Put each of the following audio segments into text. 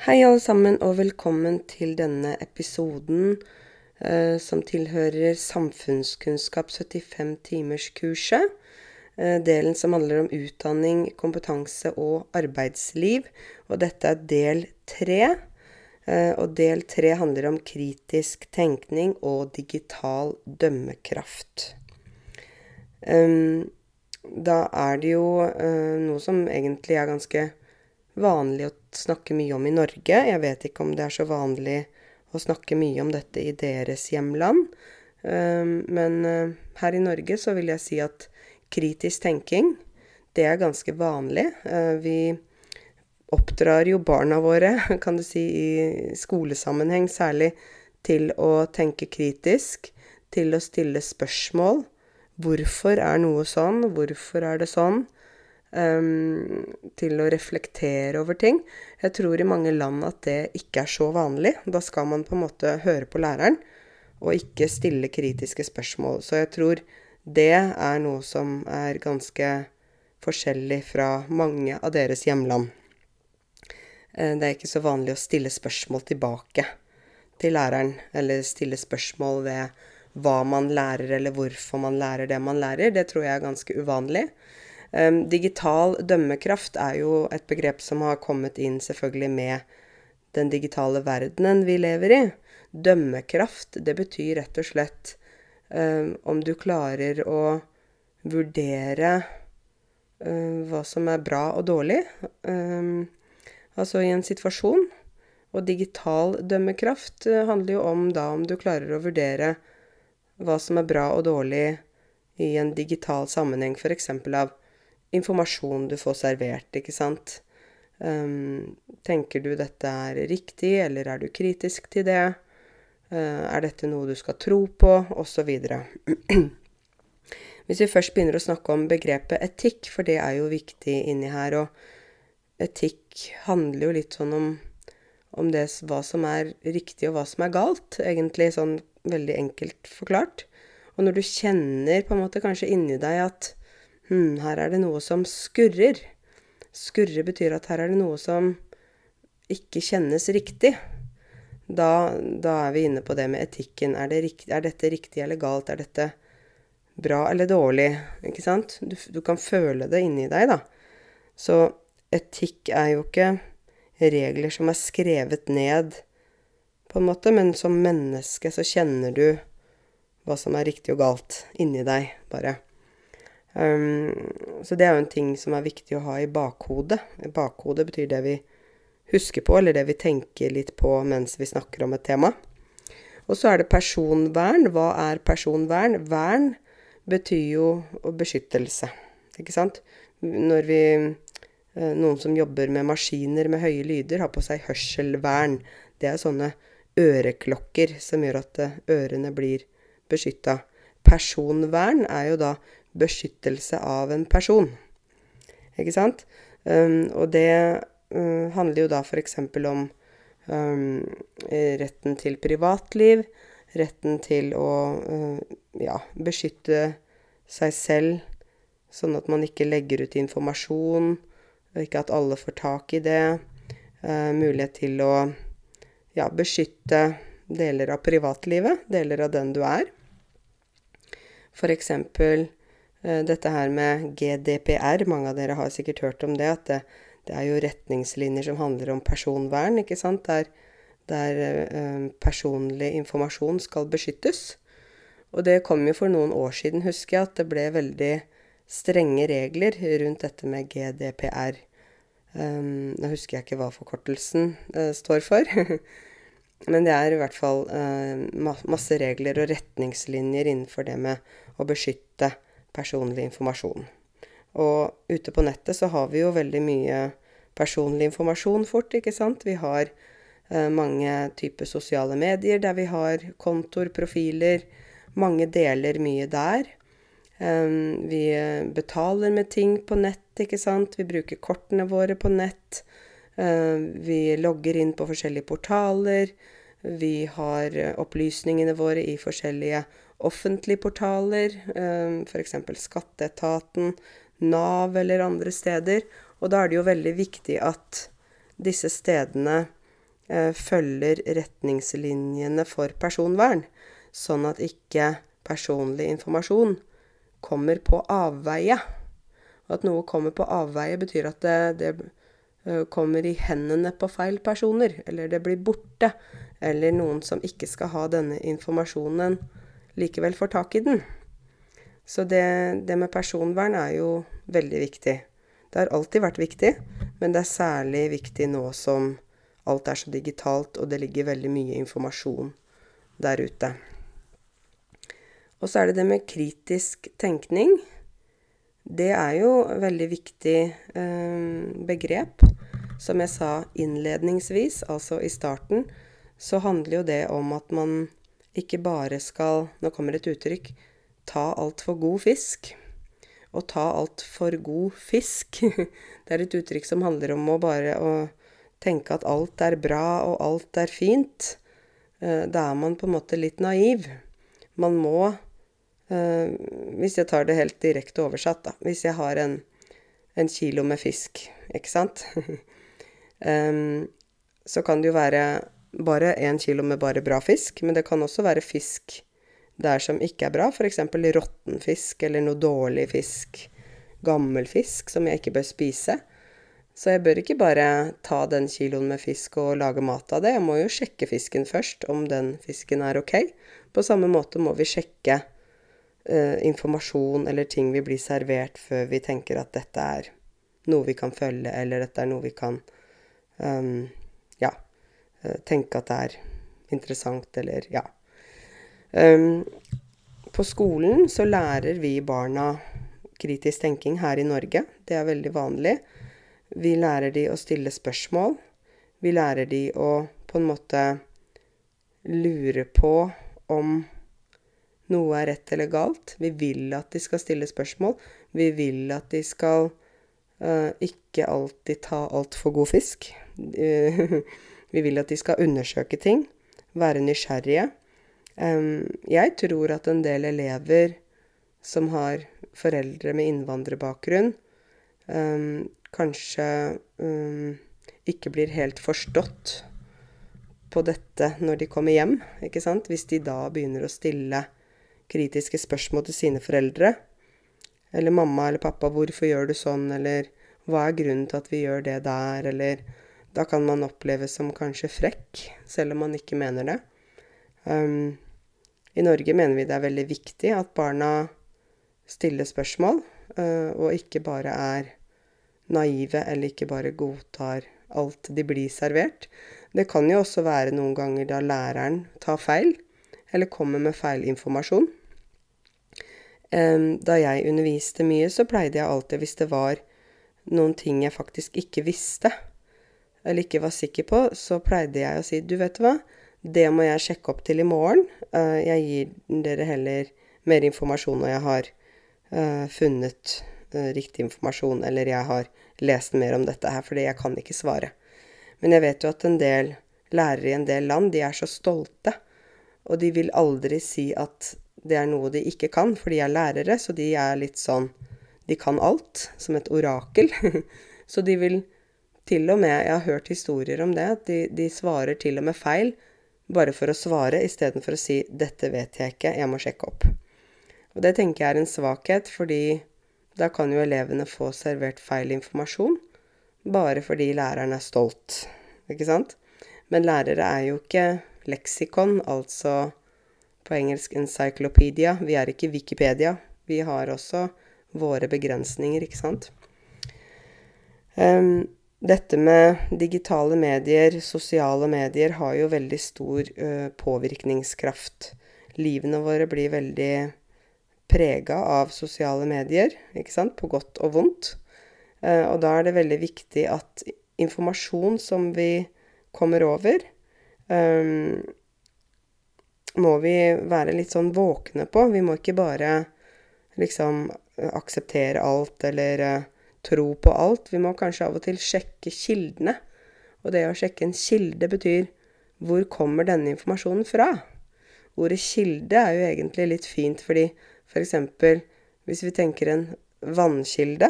Hei, alle sammen, og velkommen til denne episoden eh, som tilhører Samfunnskunnskap 75-timerskurset. Eh, delen som handler om utdanning, kompetanse og arbeidsliv. Og dette er del tre. Eh, og del tre handler om kritisk tenkning og digital dømmekraft. Um, da er det jo uh, noe som egentlig er ganske vanlig å snakke mye om i Norge. Jeg vet ikke om det er så vanlig å snakke mye om dette i deres hjemland. Um, men uh, her i Norge så vil jeg si at kritisk tenking, det er ganske vanlig. Uh, vi oppdrar jo barna våre, kan du si, i skolesammenheng særlig til å tenke kritisk, til å stille spørsmål. Hvorfor er noe sånn? Hvorfor er det sånn? Um, til å reflektere over ting. Jeg tror i mange land at det ikke er så vanlig. Da skal man på en måte høre på læreren, og ikke stille kritiske spørsmål. Så jeg tror det er noe som er ganske forskjellig fra mange av deres hjemland. Uh, det er ikke så vanlig å stille spørsmål tilbake til læreren, eller stille spørsmål ved hva man lærer, eller hvorfor man lærer det man lærer. Det tror jeg er ganske uvanlig. Digital dømmekraft er jo et begrep som har kommet inn selvfølgelig med den digitale verdenen vi lever i. Dømmekraft, det betyr rett og slett um, om du klarer å vurdere uh, hva som er bra og dårlig. Um, altså i en situasjon. Og digital dømmekraft uh, handler jo om da om du klarer å vurdere hva som er bra og dårlig i en digital sammenheng, f.eks. av informasjon du får servert, ikke sant. Um, tenker du dette er riktig, eller er du kritisk til det? Uh, er dette noe du skal tro på? Osv. Hvis vi først begynner å snakke om begrepet etikk, for det er jo viktig inni her, og etikk handler jo litt sånn om, om det, hva som er riktig og hva som er galt, egentlig sånn veldig enkelt forklart. Og når du kjenner på en måte kanskje inni deg at Hm, her er det noe som skurrer. Skurre betyr at her er det noe som ikke kjennes riktig. Da, da er vi inne på det med etikken. Er, det rikt, er, dette riktig eller galt? Er dette bra eller dårlig? Ikke sant? Du, du kan føle det inni deg, da. Så etikk er jo ikke regler som er skrevet ned, på en måte, men som menneske så kjenner du hva som er riktig og galt inni deg, bare. Um, så det er jo en ting som er viktig å ha i bakhodet. Bakhodet betyr det vi husker på, eller det vi tenker litt på mens vi snakker om et tema. Og så er det personvern. Hva er personvern? Vern betyr jo beskyttelse, ikke sant? Når vi eh, Noen som jobber med maskiner med høye lyder, har på seg hørselvern. Det er sånne øreklokker som gjør at eh, ørene blir beskytta. Personvern er jo da beskyttelse av en person. Ikke sant? Um, og det uh, handler jo da f.eks. om um, retten til privatliv, retten til å uh, ja, beskytte seg selv, sånn at man ikke legger ut informasjon, og ikke at alle får tak i det. Uh, mulighet til å ja, beskytte deler av privatlivet, deler av den du er. For eksempel dette her med GDPR, mange av dere har sikkert hørt om det, at det, det er jo retningslinjer som handler om personvern, ikke sant, der, der eh, personlig informasjon skal beskyttes. Og det kom jo for noen år siden, husker jeg, at det ble veldig strenge regler rundt dette med GDPR. Um, nå husker jeg ikke hva forkortelsen uh, står for. Men det er i hvert fall uh, masse regler og retningslinjer innenfor det med å beskytte personlig informasjon. Og ute på nettet så har vi jo veldig mye personlig informasjon fort, ikke sant. Vi har eh, mange typer sosiale medier der vi har kontoer, profiler. Mange deler mye der. Eh, vi betaler med ting på nett, ikke sant. Vi bruker kortene våre på nett. Eh, vi logger inn på forskjellige portaler. Vi har opplysningene våre i forskjellige offentlige portaler, eh, f.eks. Skatteetaten, Nav eller andre steder. Og da er det jo veldig viktig at disse stedene eh, følger retningslinjene for personvern, sånn at ikke personlig informasjon kommer på avveie. At noe kommer på avveie, betyr at det, det eh, kommer i hendene på feil personer, eller det blir borte, eller noen som ikke skal ha denne informasjonen, likevel får tak i den. Så det, det med personvern er jo veldig viktig. Det har alltid vært viktig, men det er særlig viktig nå som alt er så digitalt, og det ligger veldig mye informasjon der ute. Og så er det det med kritisk tenkning. Det er jo et veldig viktig eh, begrep. Som jeg sa innledningsvis, altså i starten, så handler jo det om at man ikke bare skal Nå kommer et uttrykk ta altfor god fisk. Å ta altfor god fisk, det er et uttrykk som handler om å bare å tenke at alt er bra og alt er fint. Eh, da er man på en måte litt naiv. Man må eh, Hvis jeg tar det helt direkte oversatt, da. Hvis jeg har en, en kilo med fisk, ikke sant? um, så kan det jo være bare én kilo med bare bra fisk, men det kan også være fisk der som ikke er bra, f.eks. råtten fisk eller noe dårlig fisk, gammel fisk som jeg ikke bør spise. Så jeg bør ikke bare ta den kiloen med fisk og lage mat av det, jeg må jo sjekke fisken først, om den fisken er ok. På samme måte må vi sjekke uh, informasjon eller ting vi blir servert før vi tenker at dette er noe vi kan følge, eller dette er noe vi kan um, tenke at det er interessant, eller ja. Um, på skolen så lærer vi barna kritisk tenking her i Norge. Det er veldig vanlig. Vi lærer de å stille spørsmål. Vi lærer de å på en måte lure på om noe er rett eller galt. Vi vil at de skal stille spørsmål. Vi vil at de skal uh, ikke alltid ta altfor god fisk. vi vil at de skal undersøke ting, være nysgjerrige. Jeg tror at en del elever som har foreldre med innvandrerbakgrunn, kanskje ikke blir helt forstått på dette når de kommer hjem, ikke sant? Hvis de da begynner å stille kritiske spørsmål til sine foreldre. Eller mamma eller pappa, hvorfor gjør du sånn, eller hva er grunnen til at vi gjør det der, eller Da kan man oppleves som kanskje frekk, selv om man ikke mener det. Um, i Norge mener vi det er veldig viktig at barna stiller spørsmål, uh, og ikke bare er naive eller ikke bare godtar alt de blir servert. Det kan jo også være noen ganger da læreren tar feil, eller kommer med feil informasjon. Um, da jeg underviste mye, så pleide jeg alltid, hvis det var noen ting jeg faktisk ikke visste, eller ikke var sikker på, så pleide jeg å si du vet hva, det må jeg sjekke opp til i morgen. Uh, jeg gir dere heller mer informasjon når jeg har uh, funnet uh, riktig informasjon, eller jeg har lest mer om dette her, fordi jeg kan ikke svare. Men jeg vet jo at en del lærere i en del land, de er så stolte, og de vil aldri si at det er noe de ikke kan, for de er lærere, så de er litt sånn De kan alt, som et orakel. så de vil til og med Jeg har hørt historier om det, at de, de svarer til og med feil bare for å svare istedenfor å si 'dette vet jeg ikke, jeg må sjekke opp'. Og det tenker jeg er en svakhet, fordi da kan jo elevene få servert feil informasjon bare fordi læreren er stolt, ikke sant? Men lærere er jo ikke leksikon, altså på engelsk encyclopedia. Vi er ikke Wikipedia. Vi har også våre begrensninger, ikke sant? Um, dette med digitale medier, sosiale medier, har jo veldig stor ø, påvirkningskraft. Livene våre blir veldig prega av sosiale medier, ikke sant, på godt og vondt. Uh, og da er det veldig viktig at informasjon som vi kommer over, um, må vi være litt sånn våkne på. Vi må ikke bare liksom akseptere alt eller uh, tro på alt. Vi må kanskje av og til sjekke kildene. Og det å sjekke en kilde betyr hvor kommer denne informasjonen fra? Ordet kilde er jo egentlig litt fint fordi f.eks. For hvis vi tenker en vannkilde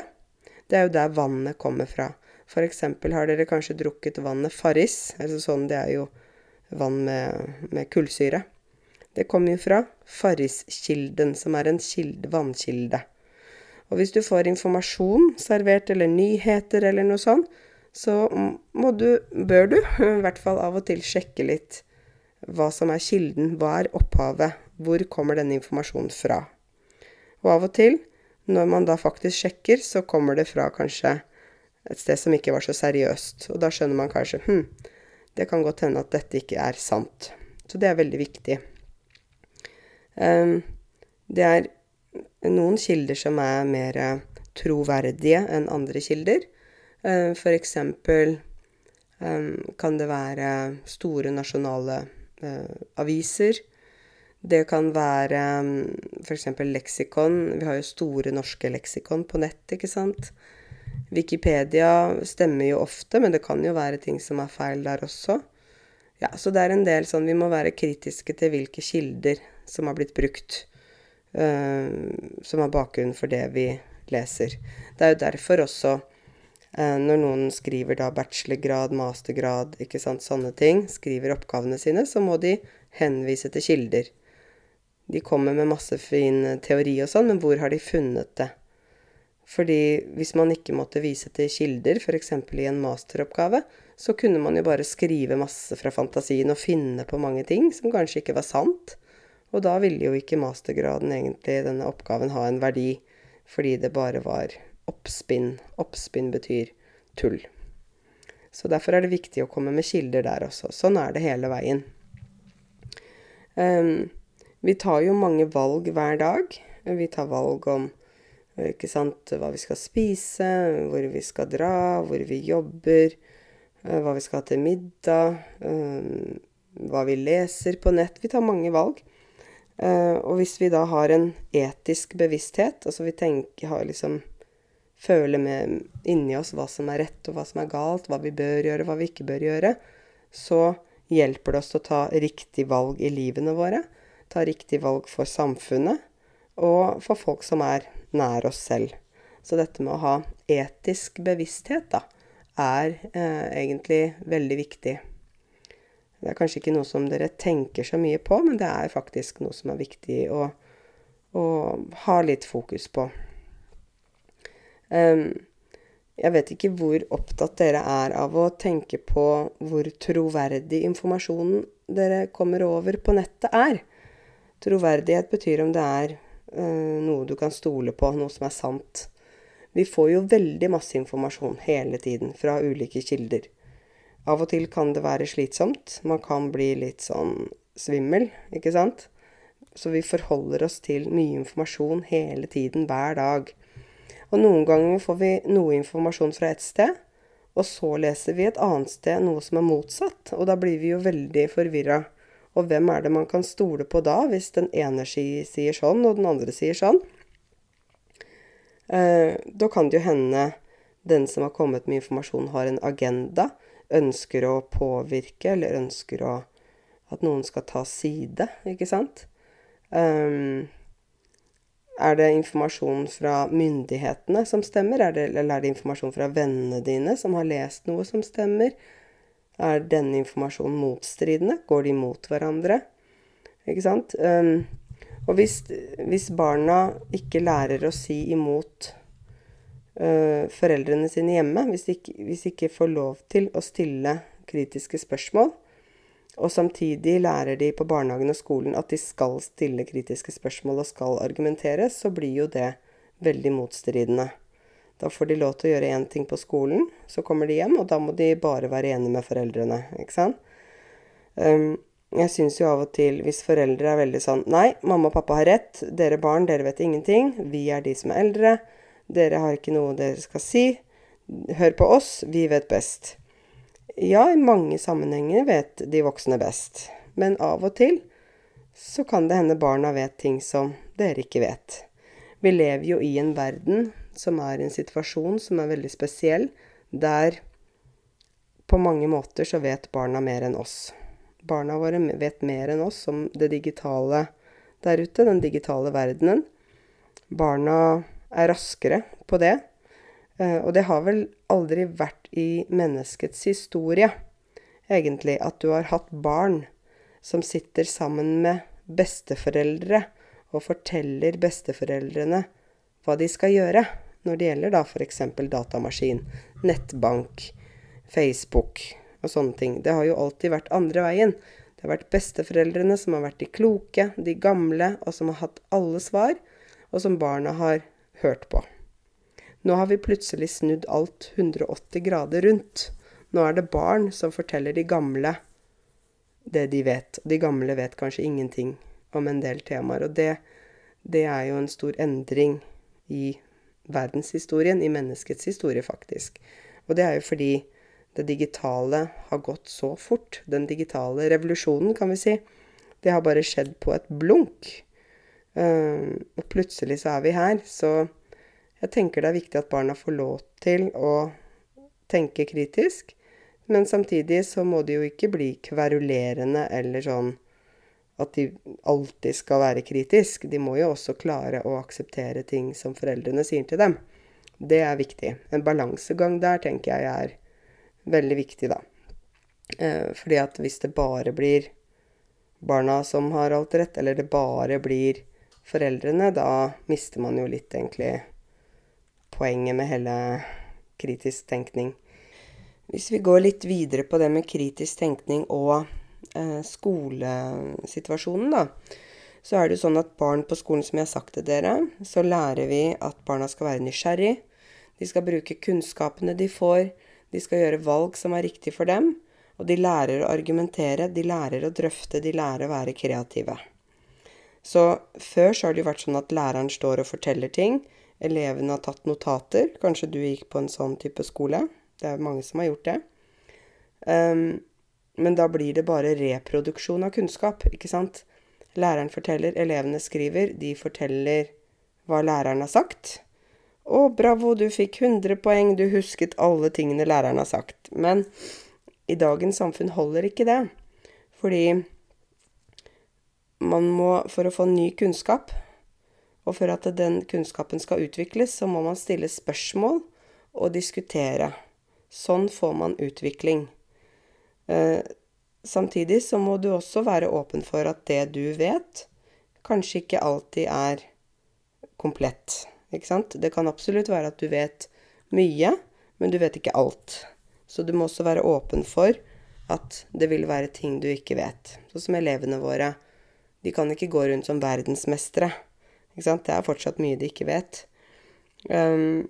Det er jo der vannet kommer fra. Eksempel har dere kanskje drukket vannet Farris. Altså sånn, det er jo vann med, med kullsyre. Det kommer jo fra Farriskilden, som er en kilde, vannkilde. Og hvis du får informasjon servert, eller nyheter eller noe sånt, så må du, bør du, i hvert fall av og til sjekke litt hva som er kilden, hva er opphavet, hvor kommer denne informasjonen fra. Og av og til, når man da faktisk sjekker, så kommer det fra kanskje et sted som ikke var så seriøst. Og da skjønner man kanskje hm, det kan godt hende at dette ikke er sant. Så det er veldig viktig. Um, det er noen kilder som er mer troverdige enn andre kilder. Uh, for eksempel um, kan det være store nasjonale aviser. Det kan være f.eks. leksikon. Vi har jo store norske leksikon på nett, ikke sant. Wikipedia stemmer jo ofte, men det kan jo være ting som er feil der også. Ja, så det er en del sånn Vi må være kritiske til hvilke kilder som har blitt brukt, som er bakgrunnen for det vi leser. Det er jo derfor også uh, når noen skriver da bachelorgrad, mastergrad, ikke sant, sånne ting, skriver oppgavene sine, så må de henvise til kilder. De kommer med masse fin teori og sånn, men hvor har de funnet det? Fordi hvis man ikke måtte vise til kilder, f.eks. i en masteroppgave, så kunne man jo bare skrive masse fra fantasien og finne på mange ting som kanskje ikke var sant. Og da ville jo ikke mastergraden egentlig, denne oppgaven, ha en verdi, fordi det bare var oppspinn. Oppspinn betyr tull. Så derfor er det viktig å komme med kilder der også. Sånn er det hele veien. Um, vi tar jo mange valg hver dag. Vi tar valg om ikke sant? Hva vi skal spise, hvor vi skal dra, hvor vi jobber, eh, hva vi skal ha til middag, eh, hva vi leser på nett. Vi tar mange valg. Eh, og hvis vi da har en etisk bevissthet, altså vi tenker, har liksom Føler med inni oss hva som er rett og hva som er galt, hva vi bør gjøre, hva vi ikke bør gjøre, så hjelper det oss å ta riktig valg i livene våre. Ta riktig valg for samfunnet og for folk som er nær oss selv. Så dette med å ha etisk bevissthet, da, er eh, egentlig veldig viktig. Det er kanskje ikke noe som dere tenker så mye på, men det er faktisk noe som er viktig å, å ha litt fokus på. Um, jeg vet ikke hvor opptatt dere er av å tenke på hvor troverdig informasjonen dere kommer over på nettet er. Troverdighet betyr om det er uh, noe du kan stole på, noe som er sant. Vi får jo veldig masse informasjon hele tiden fra ulike kilder. Av og til kan det være slitsomt. Man kan bli litt sånn svimmel, ikke sant? Så vi forholder oss til mye informasjon hele tiden, hver dag. Og noen ganger får vi noe informasjon fra et sted, og så leser vi et annet sted noe som er motsatt, og da blir vi jo veldig forvirra. Og hvem er det man kan stole på da, hvis den ene sier sånn, og den andre sier sånn? Eh, da kan det jo hende den som har kommet med informasjon, har en agenda, ønsker å påvirke, eller ønsker å, at noen skal ta side, ikke sant? Um, er det informasjon fra myndighetene som stemmer, er det, eller er det informasjon fra vennene dine som har lest noe som stemmer? Er denne informasjonen motstridende? Går de mot hverandre? Ikke sant? Um, og hvis, hvis, barna ikke lærer å si imot foreldrene sine hjemme, hvis de, ikke, hvis de ikke får lov til å stille kritiske spørsmål, og samtidig lærer de på barnehagen og skolen at de skal stille kritiske spørsmål og skal argumentere, så blir jo det veldig motstridende. Da får de lov til å gjøre én ting på skolen, så kommer de hjem, og da må de bare være enige med foreldrene, ikke sant. Um, jeg syns jo av og til, hvis foreldre er veldig sånn Nei, mamma og pappa har rett. Dere barn, dere vet ingenting. Vi er de som er eldre. Dere har ikke noe dere skal si. Hør på oss, vi vet best. Ja, i mange sammenhenger vet de voksne best. Men av og til så kan det hende barna vet ting som dere ikke vet. Vi lever jo i en verden som er en situasjon som er veldig spesiell, der på mange måter så vet barna mer enn oss. Barna våre vet mer enn oss om det digitale der ute, den digitale verdenen. Barna er raskere på det. Eh, og det har vel aldri vært i menneskets historie, egentlig, at du har hatt barn som sitter sammen med besteforeldre og forteller besteforeldrene hva de skal gjøre når det gjelder da f.eks. datamaskin, nettbank, Facebook og sånne ting. Det har jo alltid vært andre veien. Det har vært besteforeldrene som har vært de kloke, de gamle, og som har hatt alle svar, og som barna har hørt på. Nå har vi plutselig snudd alt 180 grader rundt. Nå er det barn som forteller de gamle det de vet. Og de gamle vet kanskje ingenting om en del temaer. Og det, det er jo en stor endring i verdenshistorien, i menneskets historie, faktisk. Og det er jo fordi det digitale har gått så fort. Den digitale revolusjonen, kan vi si. Det har bare skjedd på et blunk. Uh, og plutselig så er vi her. Så jeg tenker det er viktig at barna får lov til å tenke kritisk. Men samtidig så må de jo ikke bli kverulerende eller sånn at de alltid skal være kritisk. De må jo også klare å akseptere ting som foreldrene sier til dem. Det er viktig. En balansegang der tenker jeg er veldig viktig, da. Eh, fordi at hvis det bare blir barna som har alt rett, eller det bare blir foreldrene, da mister man jo litt, egentlig, poenget med hele kritisk tenkning. Hvis vi går litt videre på det med kritisk tenkning og eh, skolesituasjonen, da, så er det jo sånn at barn på skolen, som jeg har sagt til dere, så lærer vi at barna skal være nysgjerrig. De skal bruke kunnskapene de får. De skal gjøre valg som er riktig for dem. Og de lærer å argumentere, de lærer å drøfte, de lærer å være kreative. Så før så har det jo vært sånn at læreren står og forteller ting. Elevene har tatt notater. Kanskje du gikk på en sånn type skole. Det er mange som har gjort det. Um, men da blir det bare reproduksjon av kunnskap, ikke sant? Læreren forteller, elevene skriver, de forteller hva læreren har sagt. Å, bravo, du fikk 100 poeng, du husket alle tingene læreren har sagt. Men i dagens samfunn holder ikke det. Fordi man må, for å få ny kunnskap, og for at den kunnskapen skal utvikles, så må man stille spørsmål og diskutere. Sånn får man utvikling. Eh, samtidig så må du også være åpen for at det du vet, kanskje ikke alltid er komplett. Ikke sant? Det kan absolutt være at du vet mye, men du vet ikke alt. Så du må også være åpen for at det vil være ting du ikke vet. Sånn som elevene våre. De kan ikke gå rundt som verdensmestere. Ikke sant? Det er fortsatt mye de ikke vet. Um,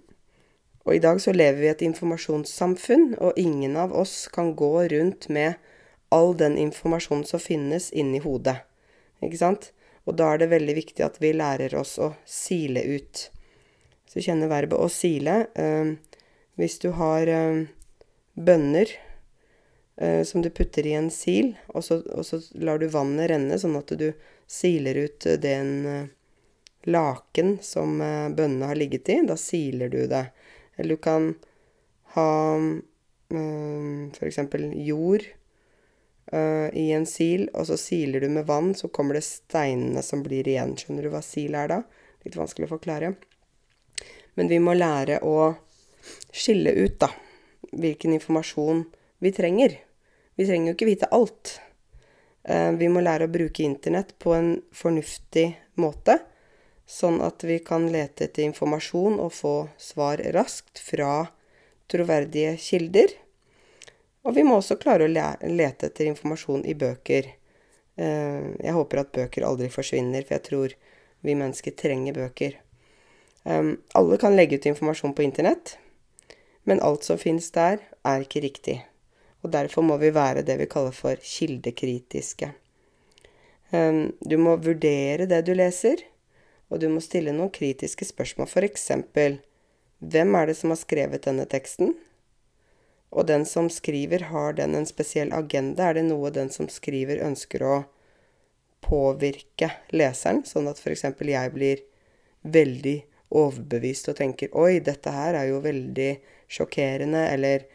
og i dag så lever vi i et informasjonssamfunn, og ingen av oss kan gå rundt med all den informasjonen som finnes, inni hodet. Ikke sant? Og da er det veldig viktig at vi lærer oss å sile ut. Så kjenner verbet 'å sile'. Um, hvis du har um, bønner eh, som du putter i en sil, og så, og så, lar du vannet renne, sånn at du siler ut den eh, laken som eh, bønnene har ligget i, da siler du det. Eller du kan ha for f.eks. jord i en sil, og så siler du med vann, så kommer det steinene som blir igjen. Skjønner du hva sil er da? Litt vanskelig å forklare. Men vi må lære å skille ut, da, hvilken informasjon vi trenger. Vi trenger jo ikke vite alt. Uh, vi må lære å bruke Internett på en fornuftig måte. Sånn at vi kan lete etter informasjon og få svar raskt fra troverdige kilder. Og vi må også klare å lete etter informasjon i bøker. Eh, jeg håper at bøker aldri forsvinner, for jeg tror vi mennesker trenger bøker. Eh, alle kan legge ut informasjon på internett, men alt som finnes der, er ikke riktig. Og derfor må vi være det vi kaller for kildekritiske. Eh, du må vurdere det du leser og du må stille noen kritiske spørsmål. Eksempel hvem er det som har skrevet denne teksten? Og den som skriver, har den en spesiell agenda? Er det noe den som skriver, ønsker å påvirke leseren, sånn at f.eks. jeg blir veldig overbevist og tenker Oi, dette her er jo veldig sjokkerende, eller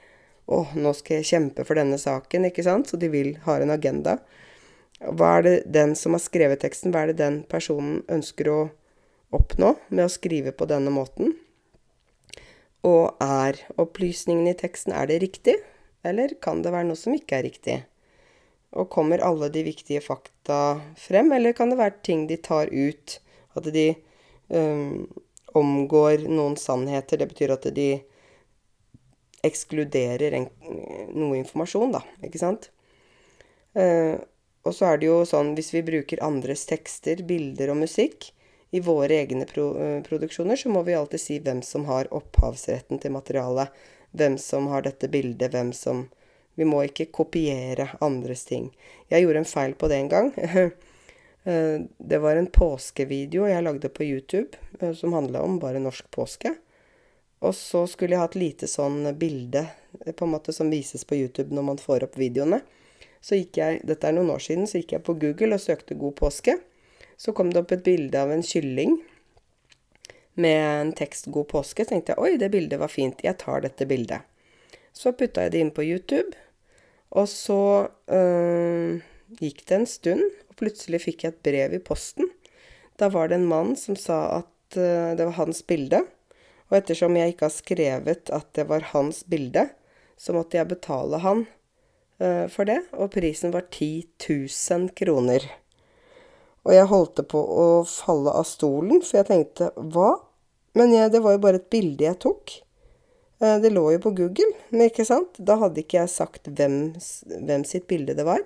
Å, nå skal jeg kjempe for denne saken, ikke sant? Så de vil ha en agenda. Hva er det den som har skrevet teksten, hva er det den personen ønsker å oppnå med å skrive på denne måten. Og er opplysningene i teksten er det riktig, eller kan det være noe som ikke er riktig? Og kommer alle de viktige fakta frem, eller kan det være ting de tar ut? At de um, omgår noen sannheter. Det betyr at de ekskluderer en, noe informasjon, da. Ikke sant? Eh, og så er det jo sånn hvis vi bruker andres tekster, bilder og musikk i våre egne pro uh, produksjoner, så må vi alltid si hvem som har opphavsretten til materialet. Hvem som har dette bildet, hvem som Vi må ikke kopiere andres ting. Jeg gjorde en feil på det en gang. Eh, det var en påskevideo jeg lagde på YouTube eh, som handla om bare norsk påske. Og så skulle jeg ha et lite sånn bilde på en måte som vises på YouTube når man får opp videoene. Så gikk jeg, dette er noen år siden, så gikk jeg på Google og søkte 'God påske'. Så kom det opp et bilde av en kylling med en tekst 'God påske'. Så tenkte jeg 'oi, det bildet var fint, jeg tar dette bildet'. Så putta jeg det inn på YouTube, og så øh, gikk det en stund, og plutselig fikk jeg et brev i posten. Da var det en mann som sa at øh, det var hans bilde. Og ettersom jeg ikke har skrevet at det var hans bilde, så måtte jeg betale han uh, for det, og prisen var 10 000 kroner. Og jeg holdt på å falle av stolen, for jeg tenkte hva? Men jeg, det var jo bare et bilde jeg tok. Uh, det lå jo på Google, men ikke sant? Da hadde ikke jeg sagt hvem, hvem sitt bilde det var.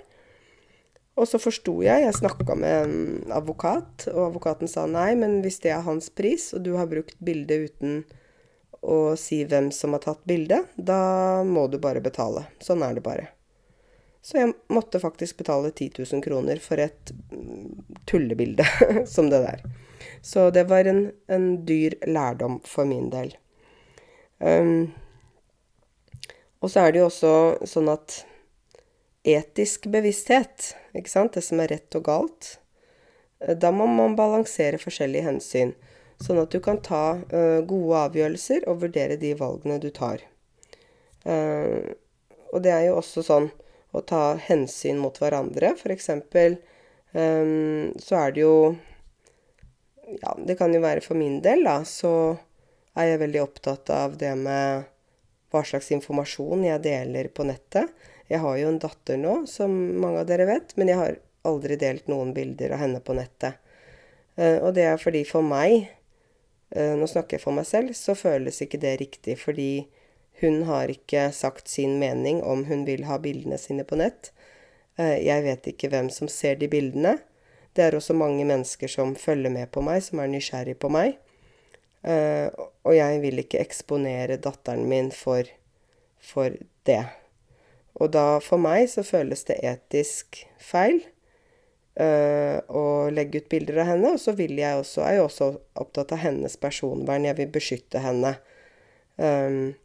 Og så forsto jeg, jeg snakka med en advokat, og advokaten sa nei, men hvis det er hans pris, og du har brukt bildet uten å si hvem som har tatt bildet, da må du bare betale. Sånn er det bare. Så jeg måtte faktisk betale 10 000 kroner for et tullebilde som det der. Så det var en, en dyr lærdom for min del. Um, og så er det jo også sånn at etisk bevissthet, ikke sant, det som er rett og galt. Eh, da må man balansere forskjellige hensyn, sånn at du kan ta uh, gode avgjørelser og vurdere de valgene du tar. Uh, og det er jo også sånn å ta hensyn mot hverandre. For eksempel um, så er det jo Ja, det kan jo være for min del, da, så er jeg veldig opptatt av det med hva slags informasjon jeg deler på nettet. Jeg har jo en datter nå, som mange av dere vet, men jeg har aldri delt noen bilder av henne på nettet. Uh, og det er fordi for meg, uh, nå snakker jeg for meg selv, så føles ikke det riktig. Fordi hun har ikke sagt sin mening om hun vil ha bildene sine på nett. Uh, jeg vet ikke hvem som ser de bildene. Det er også mange mennesker som følger med på meg, som er nysgjerrig på meg. og jeg vil ikke eksponere datteren min for, for det. Og da, for meg, så føles det etisk feil uh, å legge ut bilder av henne. Og så vil jeg også, er jeg også opptatt av hennes personvern. Jeg vil beskytte henne. Um,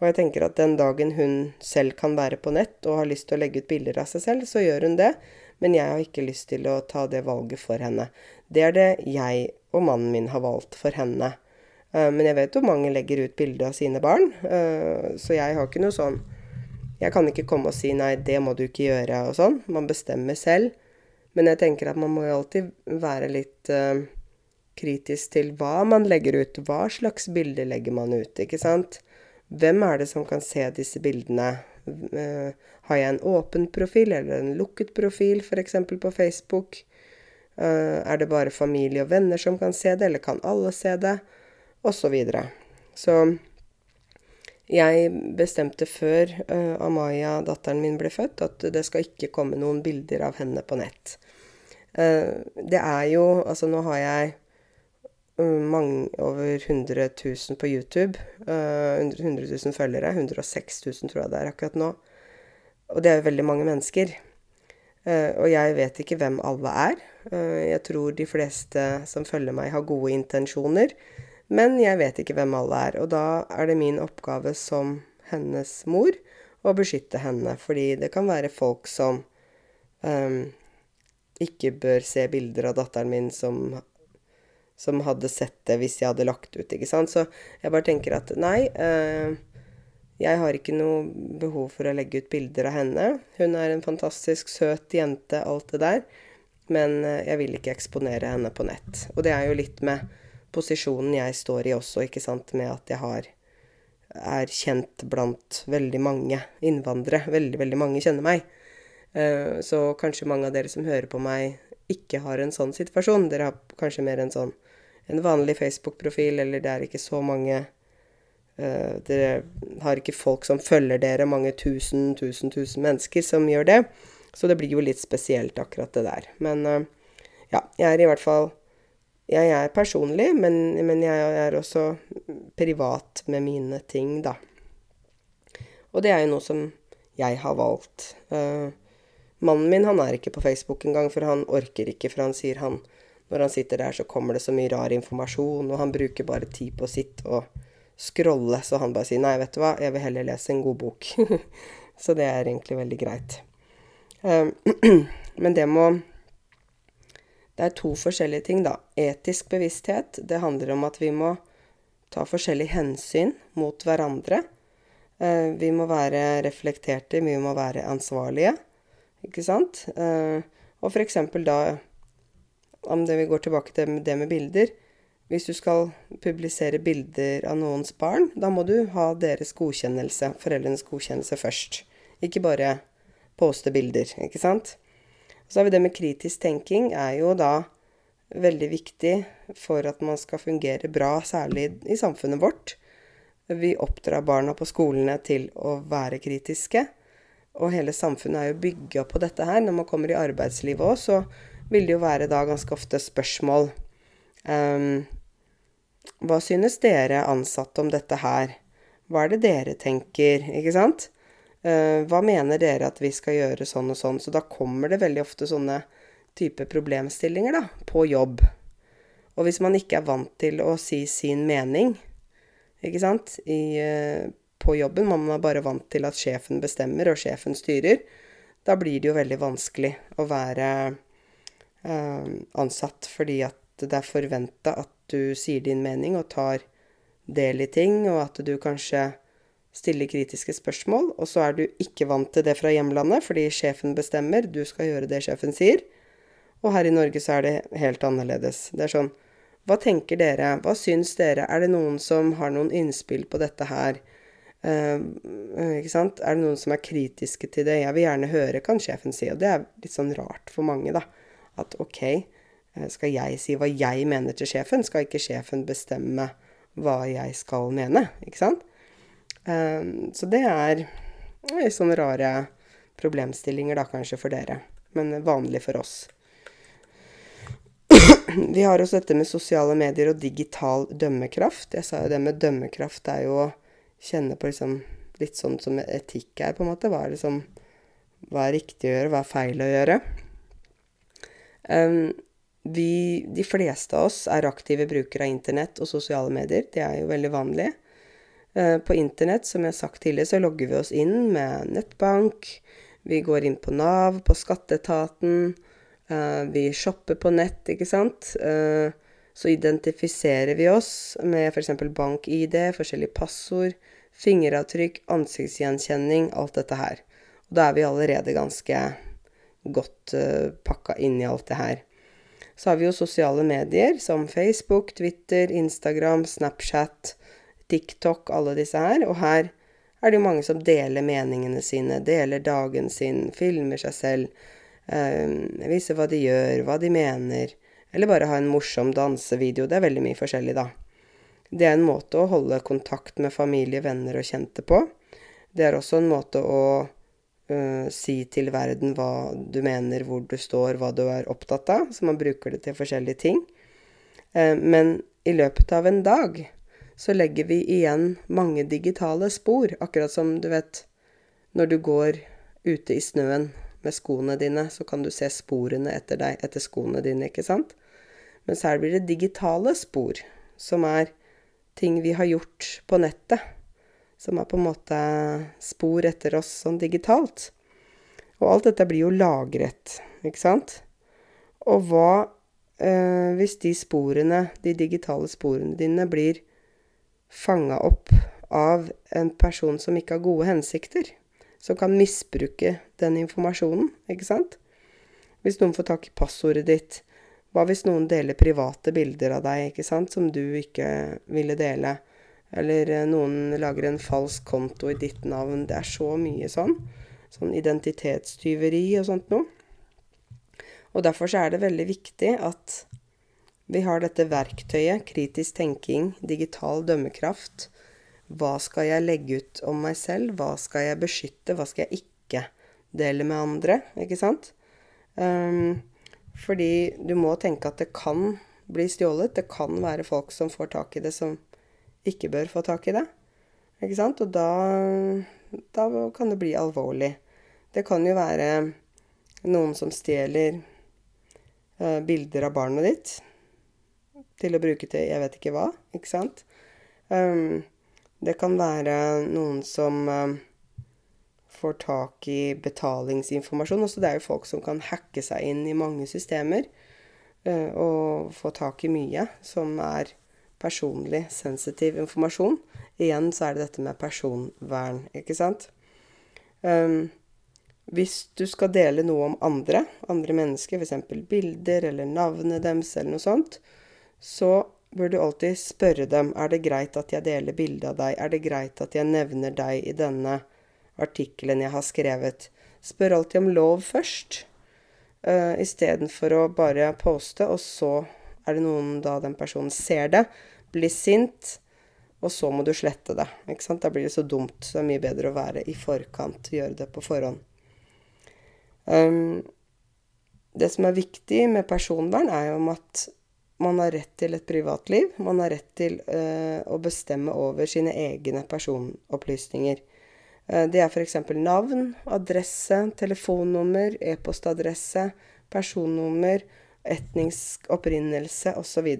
og jeg tenker at den dagen hun selv kan være på nett og har lyst til å legge ut bilder av seg selv, så gjør hun det. Men jeg har ikke lyst til å ta det valget for henne. Det er det jeg og mannen min har valgt for henne. Uh, men jeg vet jo mange legger ut bilder av sine barn, uh, så jeg har ikke noe sånn jeg kan ikke komme og si 'nei, det må du ikke gjøre' og sånn. Man bestemmer selv. Men jeg tenker at man må jo alltid være litt uh, kritisk til hva man legger ut. Hva slags bilder legger man ut, ikke sant? Hvem er det som kan se disse bildene? Uh, har jeg en åpen profil eller en lukket profil, f.eks. på Facebook? Uh, er det bare familie og venner som kan se det, eller kan alle se det? Og så videre. Så jeg bestemte før uh, Amaya, datteren min, ble født, at det skal ikke komme noen bilder av henne på nett. Uh, det er jo Altså, nå har jeg uh, mange, over 100 000 på YouTube. Uh, 100 000 følgere. 106 000 tror jeg det er akkurat nå. Og det er jo veldig mange mennesker. og jeg vet ikke hvem alle er. jeg tror de fleste som følger meg, har gode intensjoner. Men jeg vet ikke hvem alle er, og da er det min oppgave som hennes mor å beskytte henne, fordi det kan være folk som um, ikke bør se bilder av datteren min som, som hadde sett det hvis jeg hadde lagt ut, ikke sant. Så jeg bare tenker at nei, uh, jeg har ikke noe behov for å legge ut bilder av henne. Hun er en fantastisk søt jente, alt det der. Men uh, jeg vil ikke eksponere henne på nett. Og det er jo litt med posisjonen jeg står i også, ikke sant, med at jeg har er kjent blant veldig mange innvandrere. Veldig, veldig mange kjenner meg. Eh, så kanskje mange av dere som hører på meg, ikke har en sånn situasjon. Dere har kanskje mer en sånn en vanlig Facebook-profil, eller det er ikke så mange uh, Dere har ikke folk som følger dere, mange tusen, tusen, tusen mennesker som gjør det. Så det blir jo litt spesielt, akkurat det der. Men uh, ja, jeg er i hvert fall Jeg er personlig, men, men jeg er også privat med mine ting, da. Og det er jo noe som jeg har valgt. Uh, mannen min han er ikke på Facebook engang, for han orker ikke, for han sier han Når han sitter der, så kommer det så mye rar informasjon, og han bruker bare tid på sitt og scrolle, så han bare sier nei, vet du hva, jeg vil heller lese en god bok. så det er egentlig veldig greit. Uh, men det må Det er to forskjellige ting, da. Etisk bevissthet, det handler om at vi må ta forskjellige hensyn mot hverandre. Eh, vi må være reflekterte, vi må være ansvarlige, ikke sant? Eh, og eksempel da Om det vi går tilbake til det med bilder Hvis du skal publisere bilder av noens barn, da må du ha deres godkjennelse, foreldrenes godkjennelse først. Ikke bare poste bilder, ikke sant? Så har vi det med kritisk tenking, er jo da veldig viktig for at man skal fungere bra, særlig i samfunnet vårt. Vi oppdrar barna på skolene til å være kritiske. Og hele samfunnet er jo bygga på dette her. Når man kommer i arbeidslivet òg, så vil det jo være da ganske ofte spørsmål um, Hva synes dere ansatte om dette her? Hva er det dere tenker? Ikke sant? Uh, hva mener dere at vi skal gjøre sånn og sånn? Så da kommer det veldig ofte sånne type problemstillinger da, på jobb. Og hvis man ikke er vant til å si sin mening, ikke sant, I, uh, på jobben, man er bare vant til at sjefen bestemmer og sjefen styrer, da blir det jo veldig vanskelig å være eh, ansatt fordi at det er forventa at du sier din mening og tar del i ting, og at du kanskje stiller kritiske spørsmål, og så er du ikke vant til det fra hjemlandet fordi sjefen bestemmer, du skal gjøre det sjefen sier. Og her i Norge så er det helt annerledes. Det er sånn Hva tenker dere? Hva syns dere? Er det noen som har noen innspill på dette her? Uh, ikke sant? Er det noen som er kritiske til det? Jeg vil gjerne høre, kan sjefen si. Og det er litt sånn rart for mange, da. At OK, eh, skal jeg si hva jeg mener til sjefen? Skal ikke sjefen bestemme hva jeg skal mene? Ikke sant? Uh, så det er sånne rare problemstillinger, da, kanskje, for dere. Men vanlig for oss. Vi har også dette med sosiale medier og digital dømmekraft. Jeg sa jo det med dømmekraft er jo å kjenne på liksom litt sånn som etikk er, på en måte. Hva er, liksom, hva er riktig å gjøre, hva er feil å gjøre? Um, vi, de fleste av oss er aktive brukere av internett og sosiale medier. Det er jo veldig vanlig. Uh, på internett, som jeg har sagt tidligere, så logger vi oss inn med nettbank. Vi går inn på Nav, på Skatteetaten. Uh, vi shopper på nett, ikke sant. Uh, så identifiserer vi oss med f.eks. bank-ID, forskjellige passord, fingeravtrykk, ansiktsgjenkjenning, alt dette her. Og da er vi allerede ganske godt pakka inn i alt det her. Så har vi jo sosiale medier som Facebook, Twitter, Instagram, Snapchat, TikTok, alle disse her. Og her er det jo mange som deler meningene sine, deler dagen sin, filmer seg selv øh, viser hva de gjør, hva de mener. Eller bare ha en morsom dansevideo. Det er veldig mye forskjellig, da. Det er en måte å holde kontakt med familie, venner og kjente på. Det er også en måte å øh, si til verden hva du mener, hvor du står, hva du er opptatt av. Så man bruker det til forskjellige ting. Uh, men i løpet av en dag så legger vi igjen mange digitale spor. Akkurat som du vet når du går ute i snøen med skoene dine, så kan du se sporene etter deg etter skoene dine, ikke sant? Mens her blir det digitale spor, som er ting vi har gjort på nettet. Som er på en måte spor etter oss sånn digitalt. Og alt dette blir jo lagret, ikke sant? Og hva eh, hvis de sporene, de digitale sporene dine, blir fanga opp av en person som ikke har gode hensikter? som kan misbruke den informasjonen, ikke sant? Hvis noen får tak i passordet ditt, hva hvis noen deler private bilder av deg, ikke sant, som du ikke ville dele? Eller eh, noen lager en falsk konto i ditt navn. Det er så mye sånn. Sånn identitetstyveri og sånt noe. Og derfor så er det veldig viktig at vi har dette verktøyet, kritisk tenking, digital dømmekraft. Hva skal jeg legge ut om meg selv? Hva skal jeg beskytte? Hva skal jeg ikke dele med andre? Ikke sant? Um, fordi du må tenke at det kan bli stjålet. Det kan være folk som får tak i det, som ikke bør få tak i det. Ikke sant? Og da, da kan det bli alvorlig. Det kan jo være noen som stjeler uh, bilder av barnet ditt til å bruke til jeg vet ikke hva, ikke sant? Um, det kan være noen som um, får tak i betalingsinformasjon. Også det er jo folk som kan hacke seg inn i mange systemer uh, og få tak i mye som er personlig sensitiv informasjon. Igjen så er det dette med personvern, ikke sant. Um, hvis du skal dele noe om andre, andre mennesker, f.eks. bilder eller navnet deres eller noe sånt, så bør du alltid spørre dem er det greit at jeg deler bilde av deg, er det greit at jeg nevner deg i denne artikkelen jeg har skrevet. Spør alltid om lov først, uh, istedenfor å bare poste, og så er det noen da den personen ser det, blir sint, og så må du slette det. Ikke sant? Da blir det så dumt. Så det er mye bedre å være i forkant, gjøre det på forhånd. Um, det som er viktig med personvern, er jo om at man har rett til et privatliv. Man har rett til uh, å bestemme over sine egne personopplysninger. Uh, det er f.eks. navn, adresse, telefonnummer, e-postadresse, personnummer, etnisk opprinnelse osv.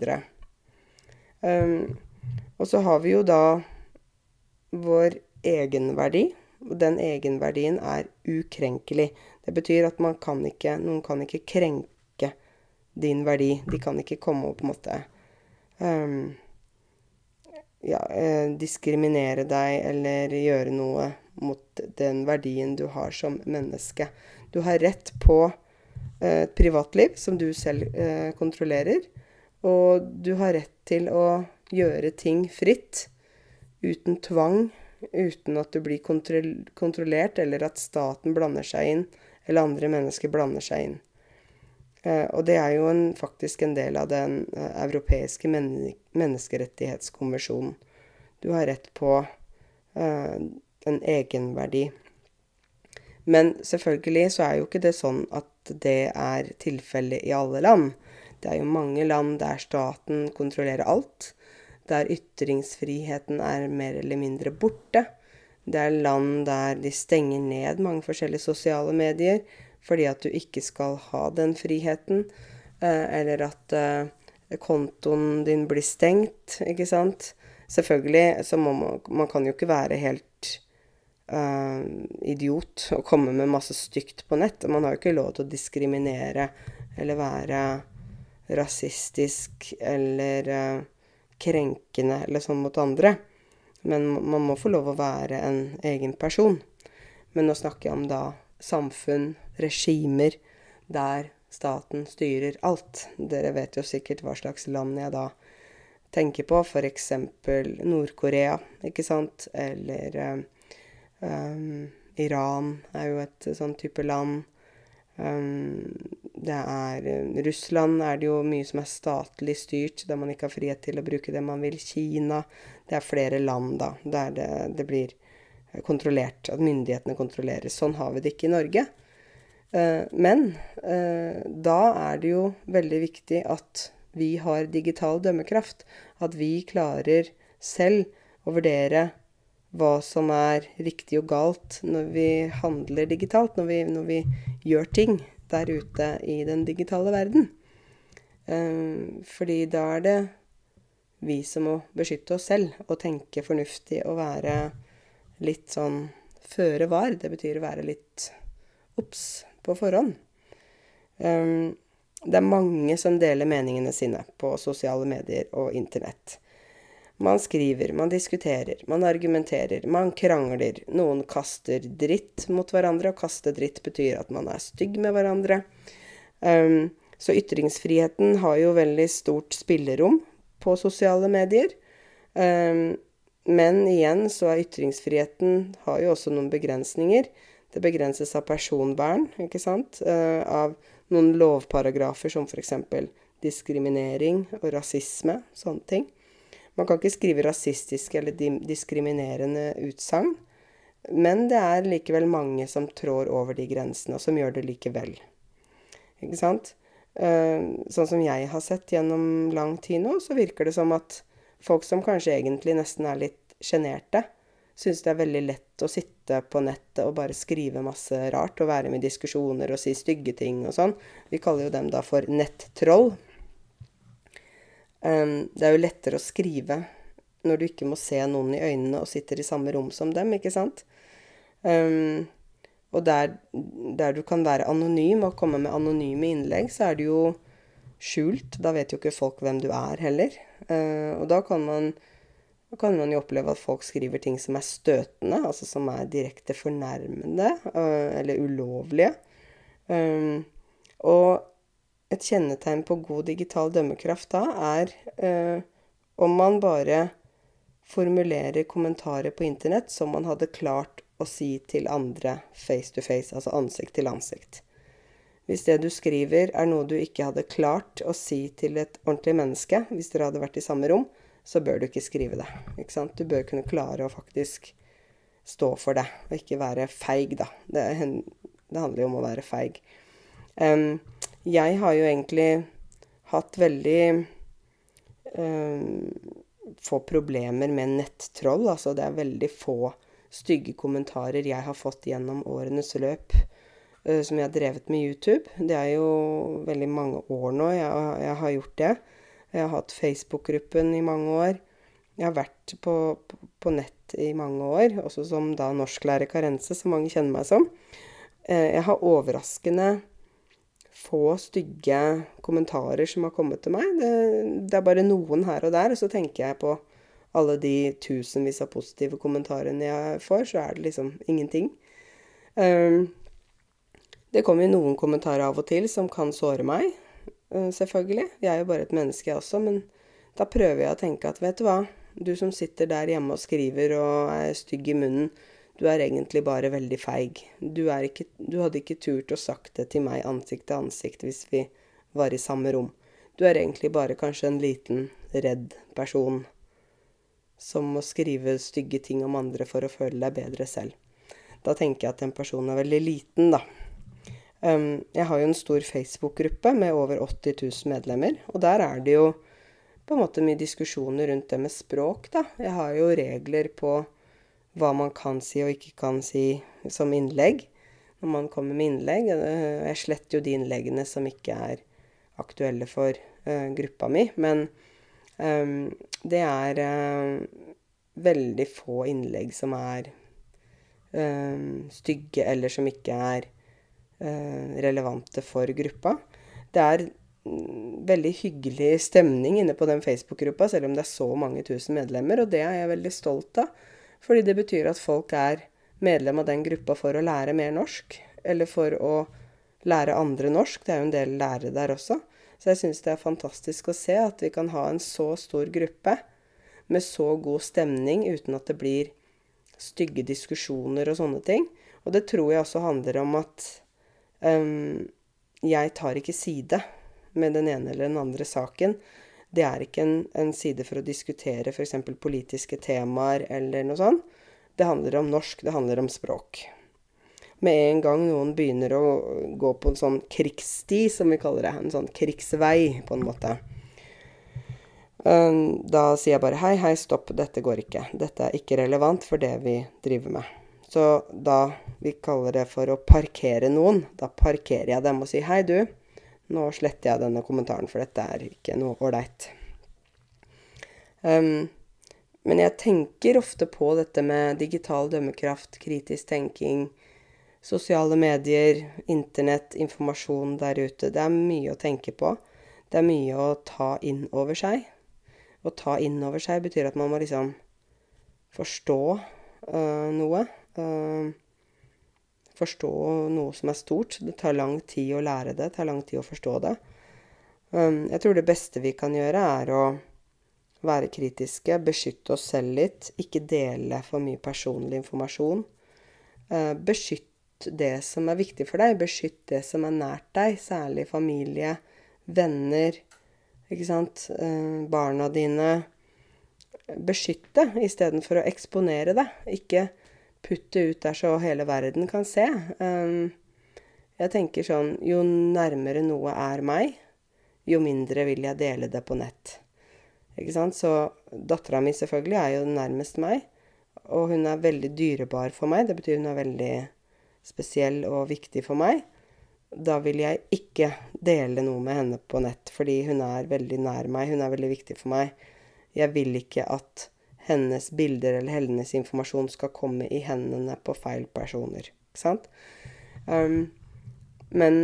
Um, og så har vi jo da vår egenverdi. Og den egenverdien er ukrenkelig. Det betyr at man kan ikke, noen kan ikke krenke din verdi. De kan ikke komme og på en måte um, ja, eh, diskriminere deg eller gjøre noe mot den verdien du har som menneske. Du har rett på eh, et privatliv som du selv eh, kontrollerer. Og du har rett til å gjøre ting fritt, uten tvang, uten at du blir kontrollert, eller at staten blander seg inn, eller andre mennesker blander seg inn. Eh, og det er jo en, faktisk en del av den eh, europeiske men menneskerettighetskonvensjonen. Du har rett på eh, en egenverdi. Men selvfølgelig så er jo ikke det sånn at det er tilfellet i alle land. Det er jo mange land der staten kontrollerer alt. Der ytringsfriheten er mer eller mindre borte. Det er land der de stenger ned mange forskjellige sosiale medier fordi at du ikke skal ha den friheten. Eh, eller at eh, kontoen din blir stengt, ikke sant. Selvfølgelig så må man Man kan jo ikke være helt uh, idiot og komme med masse stygt på nett. Man har jo ikke lov til å diskriminere eller være rasistisk eller uh, krenkende eller sånn mot andre. Men man må få lov å være en egen person. Men nå snakker jeg om da samfunn, regimer, der staten styrer alt. Dere vet jo sikkert hva slags land jeg da tenker på. F.eks. Nord-Korea, ikke sant? Eller um, Iran er jo et sånn type land. Um, det er Russland er det jo mye som er statlig styrt, der man ikke har frihet til å bruke det man vil. Kina. Det er flere land, da, der det, det blir kontrollert. At myndighetene kontrollerer. Sånn har vi det ikke i Norge. Uh, men uh, da er det jo veldig viktig at vi har digital dømmekraft. At vi klarer selv å vurdere hva som er riktig og galt når vi handler digitalt, når vi, når vi gjør ting der ute i den digitale verden. Um, fordi da er det vi som må beskytte oss selv og tenke fornuftig og være litt sånn føre var. Det betyr å være litt obs på forhånd. Um, det er mange som deler meningene sine på sosiale medier og Internett. Man skriver, man diskuterer, man argumenterer, man krangler. Noen kaster dritt mot hverandre, og kaste dritt betyr at man er stygg med hverandre. Um, så ytringsfriheten har jo veldig stort spillerom på sosiale medier. Um, men igjen så er ytringsfriheten har jo også noen begrensninger. Det begrenses av personvern, ikke sant? Uh, av noen lovparagrafer som f.eks. diskriminering og rasisme, sånne ting. Man kan ikke skrive rasistiske eller diskriminerende utsagn. Men det er likevel mange som trår over de grensene, og som gjør det likevel. Ikke sant? Uh, sånn som jeg har sett gjennom lang tid nå, så virker det som at folk som kanskje egentlig nesten er litt sjenerte, syns det er veldig lett å sitte på nettet og bare skrive masse rart og være med i diskusjoner og si stygge ting og sånn. Vi kaller jo dem da for nettroll. Um, det er jo lettere å skrive når du ikke må se noen i øynene og sitter i samme rom som dem, ikke sant? Um, og der, der, du kan være anonym og komme med anonyme innlegg, så er det jo skjult. Da vet jo ikke folk hvem du er heller. Uh, og da kan man da kan man jo oppleve at folk skriver ting som er støtende, altså som er direkte fornærmende øh, eller ulovlige. Um, og et kjennetegn på god digital dømmekraft da er om man bare formulerer kommentarer på internett som man hadde klart å si til andre face to face, altså ansikt til ansikt. Hvis det du skriver er noe du ikke hadde klart å si til et ordentlig menneske hvis dere hadde vært i samme rom, så bør du ikke skrive det. Ikke sant? Du bør kunne klare å faktisk stå for det, og ikke være feig, da. Det, det handler jo om å være feig. Um, jeg har jo egentlig hatt veldig um, få problemer med nettroll. Altså det er veldig få stygge kommentarer jeg har fått gjennom årenes løp som jeg har drevet med YouTube. Det er jo veldig mange år nå jeg, jeg har gjort det. Jeg har hatt Facebook-gruppen i mange år. Jeg har vært på, på, på, nett i mange år, også som da norsklærer Karense, som mange kjenner meg som. Eh, jeg har overraskende få stygge kommentarer som har kommet til meg. Det, det, er bare noen her og der. Og så tenker jeg på alle de tusenvis av positive kommentarene jeg får, så er det liksom ingenting. Um, det kommer jo noen kommentarer av og til som kan såre meg. Eh, selvfølgelig. Jeg er jo bare et menneske, jeg også. Men da prøver jeg å tenke at vet du hva, du som sitter der hjemme og skriver og er stygg i munnen, du er egentlig bare veldig feig. Du, ikke, du hadde ikke turt å sagt det til meg ansikt til ansikt hvis vi var i samme rom. Du er egentlig bare kanskje en liten, redd person som må skrive stygge ting om andre for å føle deg bedre selv. Da tenker jeg at den personen er veldig liten, da. Jeg har jo en stor Facebook-gruppe med over 80 000 medlemmer, og der er det jo på en måte mye diskusjoner rundt det med språk, da. Jeg har jo regler på hva man kan si og ikke kan si som innlegg når man kommer med innlegg. Jeg sletter jo de innleggene som ikke er aktuelle for uh, gruppa mi, men um, det er uh, veldig få innlegg som er um, stygge, eller som ikke er Eh, relevante for gruppa. Det er mm, veldig hyggelig stemning inne på den Facebook-gruppa, selv om det er så mange tusen medlemmer, og det er jeg veldig stolt av. Fordi det betyr at folk er medlem av den gruppa for å lære mer norsk, eller for å lære andre norsk. Det er jo en del lærere der også. Så jeg syns det er fantastisk å se at vi kan ha en så stor gruppe med så god stemning uten at det blir stygge diskusjoner og sånne ting. Og det tror jeg også handler om at Um, jeg tar ikke side med den ene eller den andre saken. Det er ikke en, en side for å diskutere f.eks. politiske temaer eller noe sånt. Det handler om norsk, det handler om språk. Med en gang noen begynner å gå på en sånn krigssti, som vi kaller det, en sånn krigsvei, på en måte, da sier jeg bare hei, hei, stopp, dette går ikke. Dette er ikke relevant for det vi driver med. Så da vi kaller det for å parkere noen, da parkerer jeg dem og sier hei, du, nå sletter jeg denne kommentaren, for dette er ikke noe ålreit. Um, men jeg tenker ofte på dette med digital dømmekraft, kritisk tenking, sosiale medier, internett, informasjon der ute. Det er mye å tenke på. Det er mye å ta inn over seg. Å ta inn over seg betyr at man må liksom forstå uh, noe. Uh, forstå noe som er stort. Det tar lang tid å lære det, det tar lang tid å forstå det. Um, jeg tror det beste vi kan gjøre, er å, være kritiske, beskytte oss selv litt, ikke dele for mye personlig informasjon. Eh, beskytt det som er viktig for deg, beskytt det som er nært deg, særlig familie, venner, ikke sant, eh, barna dine. Beskytt det istedenfor å eksponere det. Ikke putte ut der så hele verden kan se. Um, jeg tenker sånn Jo nærmere noe er meg, jo mindre vil jeg dele det på nett. Ikke sant? Så dattera mi selvfølgelig er jo nærmest meg. Og hun er veldig dyrebar for meg. Det betyr hun er veldig spesiell og viktig for meg. Da vil jeg ikke dele noe med henne på nett, fordi hun er veldig nær meg. Hun er veldig viktig for meg. Jeg vil ikke at hennes bilder eller hennes informasjon skal komme i hendene på feil personer. Ikke sant? Um, men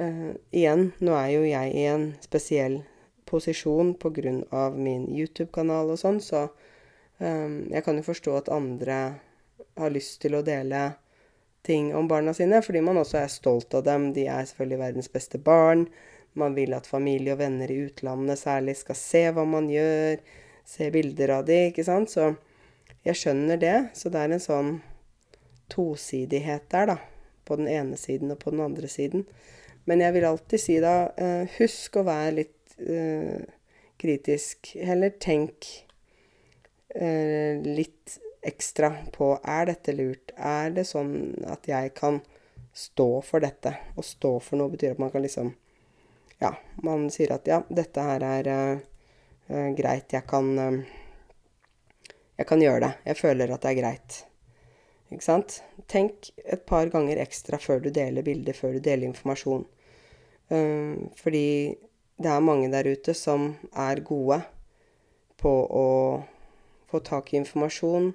uh, igjen, nå er jo jeg i en spesiell posisjon pga. min YouTube-kanal og sånn, så um, jeg kan jo forstå at andre har lyst til å dele ting om barna sine, fordi man også er stolt av dem. De er selvfølgelig verdens beste barn. Man vil at familie og venner i utlandet særlig skal se hva man gjør, se bilder av de, ikke sant. Så jeg skjønner det. Så det er en sånn tosidighet der, da. På den ene siden og på den andre siden. Men jeg vil alltid si da, uh, husk å være litt uh, kritisk. Heller tenk uh, litt ekstra på er dette lurt. Er det sånn at jeg kan stå for dette? Å stå for noe betyr at man kan liksom Ja, man sier at ja, dette her er uh, greit. Jeg kan Jeg kan gjøre det. Jeg føler at det er greit. Ikke sant? Tenk et par ganger ekstra før du deler bilder, før du deler informasjon. Uh, fordi det er mange der ute som er gode på å få tak i informasjon,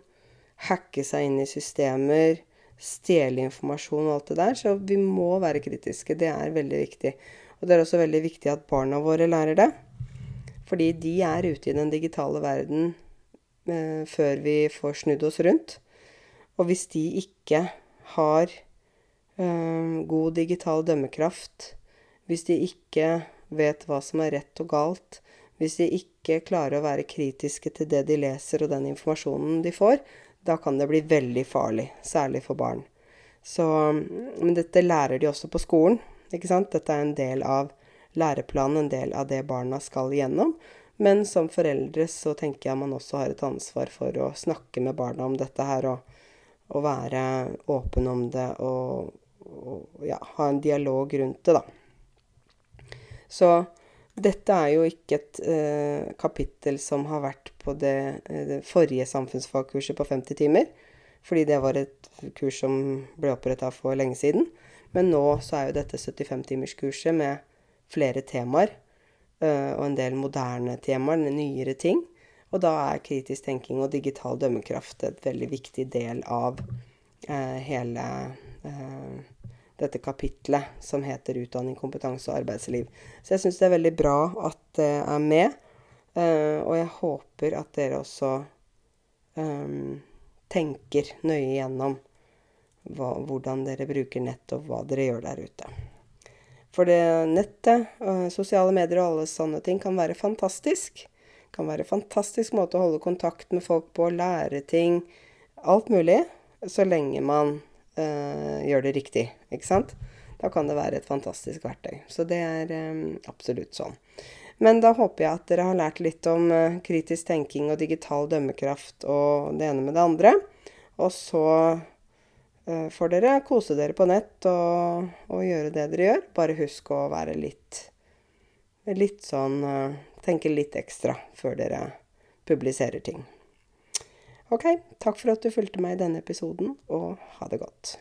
hacke seg inn i systemer, stjele informasjon og alt det der. Så vi må være kritiske. Det er veldig viktig. Og det er også veldig viktig at barna våre lærer det. Fordi de er ute i den digitale verden eh, før vi får snudd oss rundt. Og hvis de ikke har eh, god digital dømmekraft, hvis de ikke vet hva som er rett og galt, hvis de ikke klarer å være kritiske til det de leser og den informasjonen de får, da kan det bli veldig farlig, særlig for barn. Så, men dette lærer de også på skolen, ikke sant. Dette er en del av læreplanen, en del av det barna skal igjennom. Men som foreldre så tenker jeg man også har et ansvar for å snakke med barna om dette her, og, og være åpen om det, og, og ja, ha en dialog rundt det, da. Så dette er jo ikke et eh, kapittel som har vært på det, eh, det forrige samfunnsfagkurset på 50 timer. Fordi det var et kurs som ble oppretta for lenge siden. Men nå så er jo dette 75-timerskurset med flere temaer. Eh, og en del moderne temaer, nyere ting. Og da er kritisk tenking og digital dømmekraft et veldig viktig del av eh, hele eh, dette kapitlet som heter 'Utdanning, kompetanse og arbeidsliv'. Så jeg syns det er veldig bra at det er med. Og jeg håper at dere også um, tenker nøye gjennom hva, hvordan dere bruker nett, og hva dere gjør der ute. For det nettet, uh, sosiale medier og alle sånne ting kan være fantastisk. Kan være en fantastisk måte å holde kontakt med folk på, lære ting. Alt mulig. Så lenge man øh, gjør det riktig, ikke sant? Da kan det være et fantastisk verktøy. Så det er øh, absolutt sånn. Men da håper jeg at dere har lært litt om kritisk tenking og digital dømmekraft og det ene med det andre. Og så får dere kose dere på nett og, og, gjøre det dere gjør. Bare husk å være litt Litt sånn Tenke litt ekstra før dere publiserer ting. Ok, takk for at du fulgte meg i denne episoden, og ha det godt.